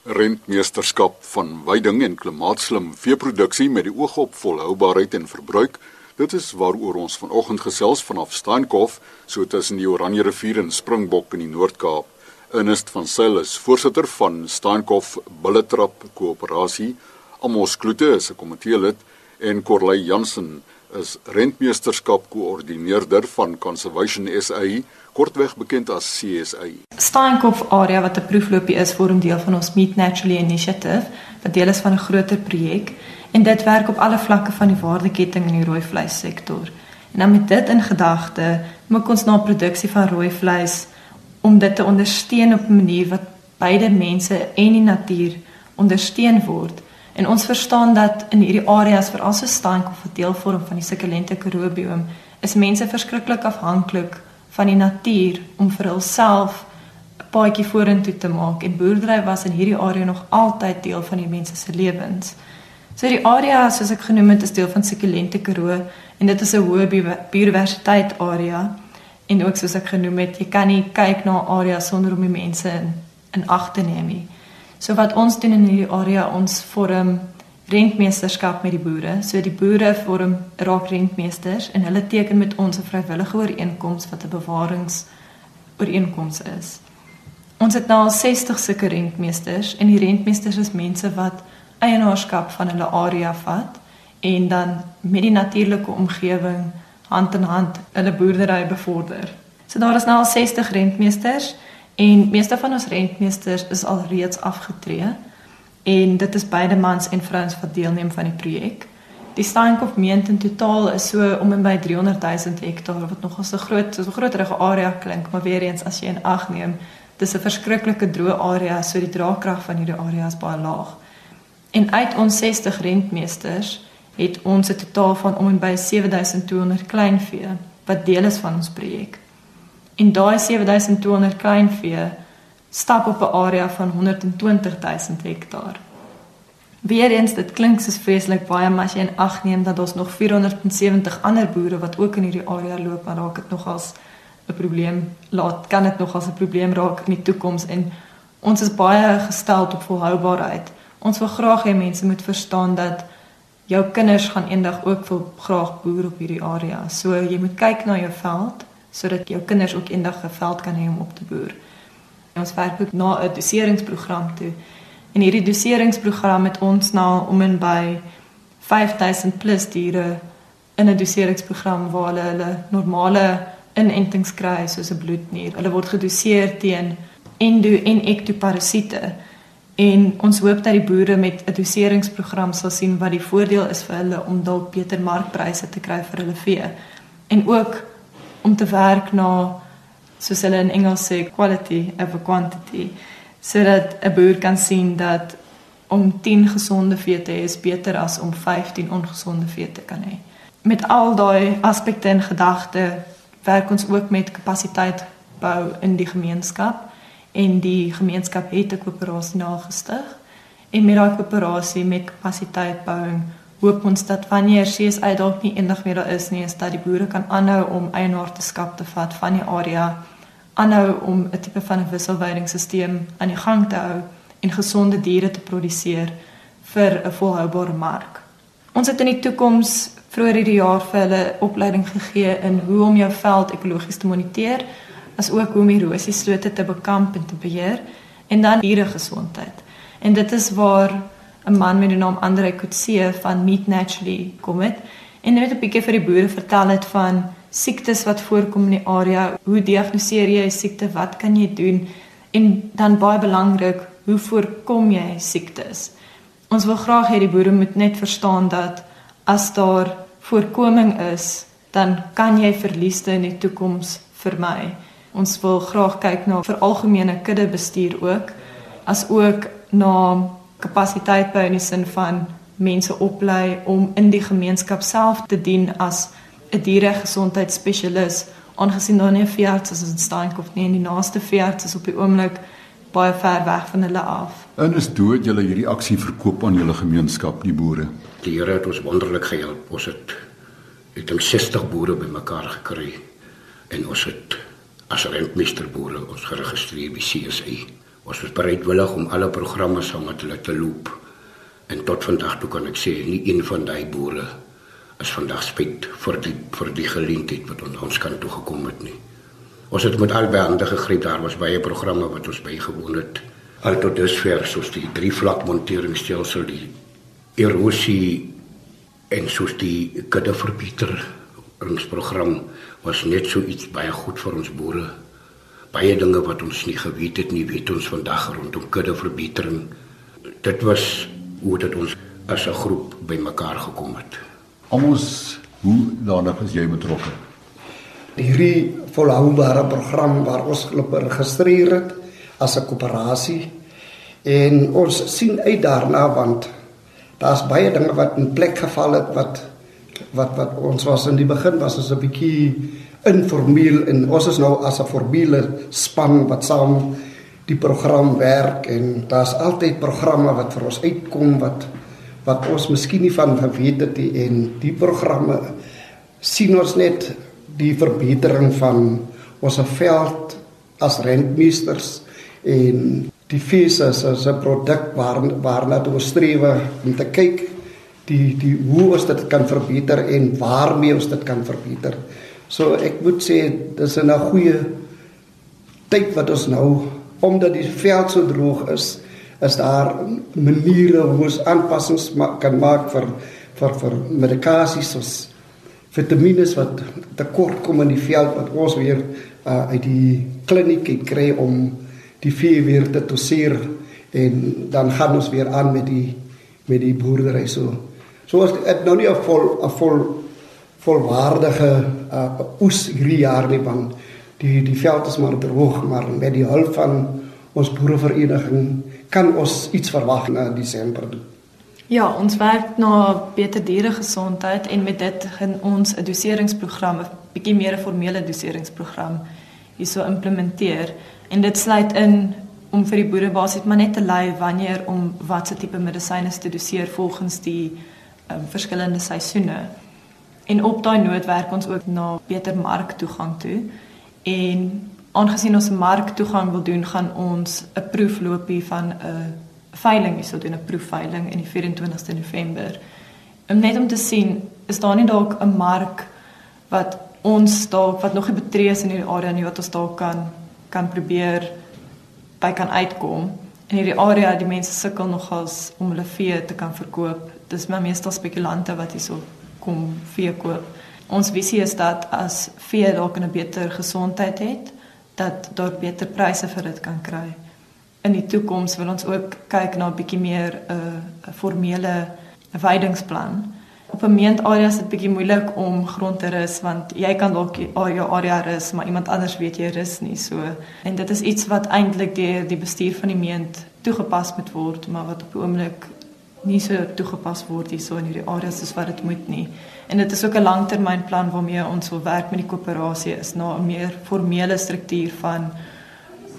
Rentmeesterskap van veiding en klimaatslim veeproduksie met die oog op volhoubaarheid en verbruik. Dit is waaroor ons vanoggend gesels vanaf Steenkof, so tussen die Oranje rivier en Springbok in die Noord-Kaap. Ernest van Sail is voorsitter van Steenkof Bulletrap Koöperasie. Amos Kloete is 'n komiteelid en Corley Jansen is rentmeesterskap koördineerder van Conservation SA, kortweg bekend as CSA. Steenkop area wat 'n proefloopie is vorm deel van ons Meet Naturally Initiative, wat deel is van 'n groter projek en dit werk op alle vlakke van die waardeketting in die rooi vleis sektor. En met dit in gedagte, maak ons na produksie van rooi vleis om dit te ondersteun op 'n manier wat beide mense en die natuur ondersteun word. En ons verstaan dat in hierdie areas veral so stank of 'n deel vorm van die sukulente karoo-bioom is mense verskriklik afhanklik van die natuur om vir hulself 'n paadjie vorentoe te maak en boerdery was in hierdie area nog altyd deel van die mense se lewens. So die area soos ek genoem het is deel van sukulente karoo en dit is 'n hoë biodiversiteit area en ook soos ek genoem het, jy kan nie kyk na 'n area sonder om die mense in, in ag te neem nie. So wat ons doen in hierdie area, ons vorm rentmeesterskap met die boere. So die boere vorm raak rentmeesters en hulle teken met ons 'n vrywillige ooreenkoms wat 'n bewarings ooreenkoms is. Ons het nou al 60 sulke rentmeesters en die rentmeesters is mense wat eienaarskap van hulle area vat en dan met die natuurlike omgewing hand in hand hulle boerdery bevorder. So daar is nou al 60 rentmeesters En meeste van ons rentmeesters is al reeds afgetree en dit is beide mans en vrouens wat deelneem van die projek. Die Steenkop meent in totaal is so om en by 300 000 hektaar wat nogal so groot so 'n groterige area klink, maar weer eens as jy in ag neem, dis 'n verskriklike droë area, so die draagkrag van hierdie area is baie laag. En uit ons 60 rentmeesters het ons 'n totaal van om en by 7200 kleinvee wat deel is van ons projek. En daai 7200 kleinvee stap op 'n area van 120000 hektaar. Weereens dit klink soos vreeslik baie maar as jy in ag neem dat ons nog 470 ander boere wat ook in hierdie area loop, dan raak dit nogals 'n probleem. Laat kan dit nogals 'n probleem raak in die toekoms en ons is baie gestel op volhoubaarheid. Ons wil graag hê mense moet verstaan dat jou kinders gaan eendag ook wil graag boer op hierdie area. So jy moet kyk na jou veld sodat jou kinders ook eendag 'n veld kan hê om op te boer. En ons werk ook na 'n doseringsprogram toe. En hierdie doseringsprogram het ons nou om en by 5000 plus diere in 'n doseringsprogram waar hulle hulle normale inentings kry soos 'n bloednier. Hulle word gedoseer teen endo en ektoparasiete. En ons hoop dat die boere met 'n doseringsprogram sal sien wat die voordeel is vir hulle om dalk beter markpryse te kry vir hulle vee. En ook om te werk na soos hulle in Engels sê quality over quantity sodat 'n boer kan sien dat om 10 gesonde vee te hê is beter as om 15 ongesonde vee te kan hê. Met al daai aspekte in gedagte werk ons ook met kapasiteit bou in die gemeenskap en die gemeenskap het 'n koöperasie nagestig en met daai koöperasie met kapasiteitbouing hoop ons dat wanneer CSI dalk nie eendag meer daar is nie, is dat die boere kan aanhou om eienaarskap te vat van die area, aanhou om 'n tipe van 'n wisselwydingstelsel aan die gang te hou en gesonde diere te produseer vir 'n volhoubare mark. Ons het in die toekoms vroeër hierdie jaar vir hulle opleiding gegee in hoe om jou veld ekologies te moniteer, asook hoe om erosie slote te bekamp en te beheer en dan diere gesondheid. En dit is waar 'n man met die naam Andre Kutse van Meat Naturally kom het en net 'n bietjie vir die boere vertel het van siektes wat voorkom in die area, hoe diagnoseer jy 'n siekte, wat kan jy doen en dan baie belangrik, hoe voorkom jy siektes? Ons wil graag hê die boere moet net verstaan dat as daar voorkoming is, dan kan jy verliese in die toekoms vermy. Ons wil graag kyk na vir algemene kudde bestuur ook as ook na kapasiteit by in die sin van mense oplei om in die gemeenskap self te dien as 'n dieregesondheidsspesialis aangesien daar nie veearts is in Steenkop nie en die naaste veearts is op die oomblik baie ver weg van hulle af. En is dood julle hierdie aksie verkoop aan julle gemeenskap die boere. Die Here het ons wonderlik gehelp. Ons het het ons 60 boere bymekaar gekry en ons het as rentmeester boere ons geregistreer by CSA Ons was bereidwillig om alle programme saam met hulle te loop. En tot vandag toe kan ek sê nie een van daai boere is vandag spyt vir die vir die geleentheid wat ons kan toe gekom het nie. Ons het met albei hande gegryp daar was baie programme wat ons bygewoon het. Al tot dusver soos die drie vlak monteringsstelsel die erosie en soos die kudde verbeter ons program was net so iets baie goed vir ons boere. Baie dinge wat ons nie geweet het nie, weet ons vandag rondom kudde verbetering. Dit was hoe dit ons as 'n groep bymekaar gekom het. Ons hoe daarna was jy betrokke? Hierdie volhoubare program waar ons geregistreer het as 'n koöperasie en ons sien uit daarna want daar's baie dinge wat in plek geval het wat wat wat ons was in die begin was ons 'n bietjie informeel en ons is nou as 'n formele span wat saam die program werk en daar's altyd programme wat vir ons uitkom wat wat ons miskien nie van geweet het nie en die programme sien ons net die verbetering van ons veld as rentmeesters en die fees is 'n produk waar waarna toe streef om te kyk die die hoe ons dit kan verbeter en waarmee ons dit kan verbeter. So ek moet sê dis 'n goeie tyd wat ons nou omdat die veld so droog is, is daar maniere hoe ons aanpassings ma kan maak vir vir vir medikasies soos vitamiene wat tekort kom in die veld wat ons weer uh, uit die kliniek kry om die vee weer te toseer en dan gaan ons weer aan met die met die boerdery so. So as dit nou nie 'n vol 'n vol volwaardige uh, oes hierdie jaar nie want die die veld is maar droog maar met die hulp van ons boerevereniging kan ons iets verwag na Desember toe. Ja, ons werk na beter dieregesondheid en met dit gaan ons 'n doseringsprogram, 'n bietjie meer 'n formele doseringsprogram hierso implementeer En dit sluit in om vir die boere basies maar net te lei wanneer om watse tipe medisyne te doseer volgens die um, verskillende seisoene. En op daai noot werk ons ook na beter marktoegang toe. En aangesien ons marktoegang wil doen, gaan ons 'n proefloopie van 'n veiling hierso doen, 'n proefveiling in die 24ste November. Om net om te sien, is daar nie dalk 'n mark wat ons dalk wat nog nie betree is in hierdie area nie wat ons dalk kan kan probeer by kan uitkom. In hierdie area die mense sukkel nogals om hulle vee te kan verkoop. Dis maar meestal spekulante wat hierso kom vee koop. Ons visie is dat as vee dalk 'n beter gesondheid het, dat daar beter pryse vir dit kan kry. In die toekoms wil ons ook kyk na 'n bietjie meer 'n uh, formele veidingsplan op 'n meent area is dit bietjie moeilik om grond te rus want jy kan dalk jou area rus maar iemand anders weet jy rus nie so. En dit is iets wat eintlik deur die bestuur van die meent toegepas moet word maar wat op oomblik nie so toegepas word hier so in hierdie areas soos wat dit moet nie. En dit is ook 'n langtermynplan waarmee ons wil werk met die koöperasie is na 'n meer formele struktuur van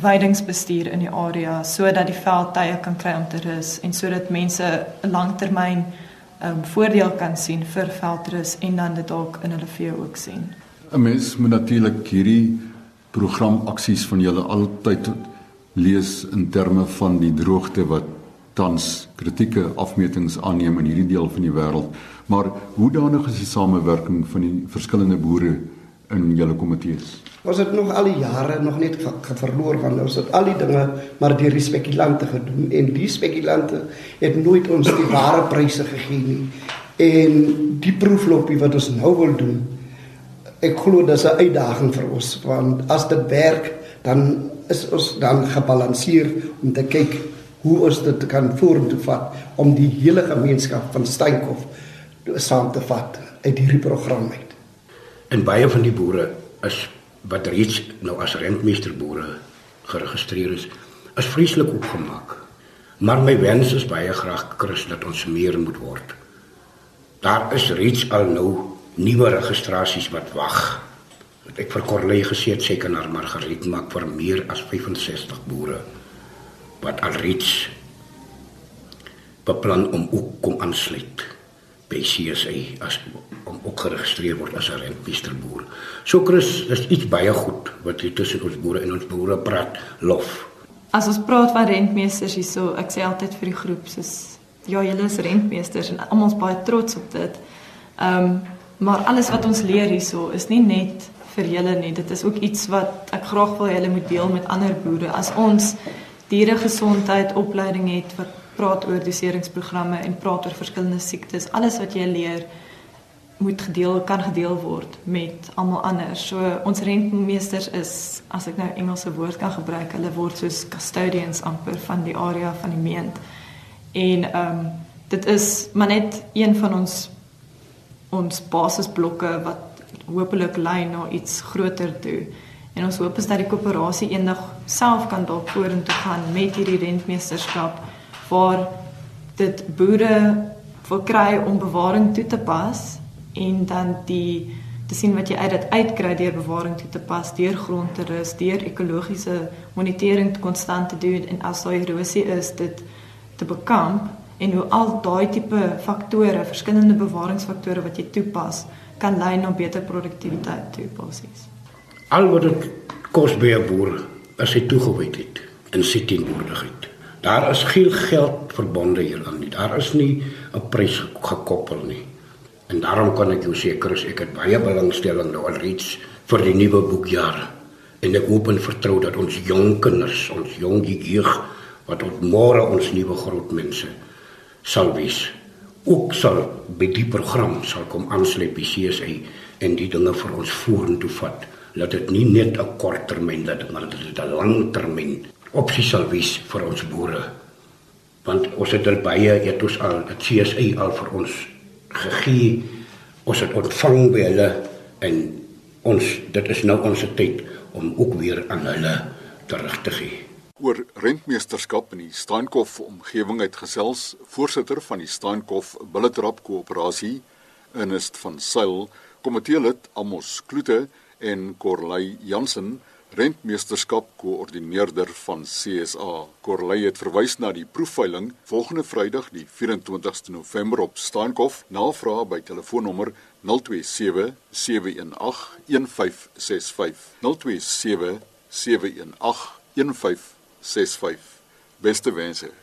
weidingsbestuur in die area sodat die veldtye kan kry om te rus en sodat mense 'n langtermyn um, voordeel kan sien vir veldrus en dan dit dalk in hulle vee ook sien. 'n Mens moet natuurlik hierdie programaksies van julle altyd lees in terme van die droogte wat tans kritieke afmetings aanneem in hierdie deel van die wêreld. Maar hoe danig is die samewerking van die verskillende boere in julle komitees? Ons het nog al die jare nog net verloor want ons het al die dinge maar die spekulante gedoen en die spekulante het nooit ons die ware pryse gegee nie. En die proeflopie wat ons nou wil doen, ek glo dis 'n uitdaging vir ons want as dit werk, dan is ons dan gebalanseer om te kyk hoe ons dit kan vorentoe vat om die hele gemeenskap van Steenkof saam te vat uit hierdie program uit. En baie van die boere is wat reeds nou as rentmeesterboere geregistreer is, is vreeslik opgemaak. Maar my wens is baie graag Chris dat ons meer moet word. Daar is reeds al nou nuwe registrasies wat wag. Wat ek vir Corley gesê het seker na Margriet maak vir meer as 65 boere wat al reeds beplan om ook kom aansluit by CSA as om ook geregistreer word as 'n rentmeesterboer. So Chris, dis iets baie goed wat hier tussen ons boere en ons boere praat lof. as ons praat van rentmeesters hierso, ek sê altyd vir die groep soos ja, julle is rentmeesters en almal is baie trots op dit. Ehm um, maar alles wat ons leer hierso is nie net vir julle nie. Dit is ook iets wat ek graag wil julle moet deel met ander boere. As ons dieregesondheid opleiding het wat praat oor doseringsprogramme en praat oor verskillende siektes, alles wat jy leer moet gedeel kan gedeel word met almal anders. So ons rentmeesters is as ek nou Engelse woord kan gebruik, hulle word soos custodians amper van die area van die meent. En ehm um, dit is maar net een van ons ons basisblokke wat hopelik lei na iets groter toe. En ons hoop is dat die koöperasie eendag self kan dalk vorentoe gaan met hierdie rentmeesterskap waar dit boere wil kry om bewaring toe te pas en dan die te sien wat jy uit dit uitkry deur bewaring toe te pas, deur grond te rus, deur ekologiese monitering konstant te doen en as daai erosie is dit te bekamp en hoe al daai tipe faktore, verskillende bewaringsfaktore wat jy toepas, kan lei na beter produktiwiteit toe basies. Al wat dit kos by 'n boer as hy toegewy het in sy teenwoordigheid. Daar is geen geld verbonde hieraan nie. Daar is nie 'n prys gekoppel nie. En daarom kan ek jou sê Chris, ek het baie belangstelling nou alreeds vir die nuwe boekjaar. En ek hoop en vertrou dat ons jong kinders, ons jong jeug wat tot môre ons nuwe groot mense sal wees, ook sal by die program sal kom aansluit by CSA en die dinge vir ons vorentoe vat. Laat dit nie net 'n korttermyn dat maar dit 'n langtermyn opsie sal wees vir ons boere. Want ons het al baie etos al, dit CSA al vir ons gegee. Ons het ontvang by hulle en ons dit is nou ons tyd om ook weer aan hulle terug te gee. Oor rentmeesterskap in die Steenkof omgewing het gesels voorsitter van die Steenkof Bulletrap koöperasie Ernest van Sail, komiteelid Amos Kloete en Corley Jansen rentmeesterskap koördineerder van CSA. Corley het verwys na die proefveiling volgende Vrydag die 24ste November op Steenkof. Navraag by telefoonnommer 027 718 1565. 027 718 1565. Beste wense.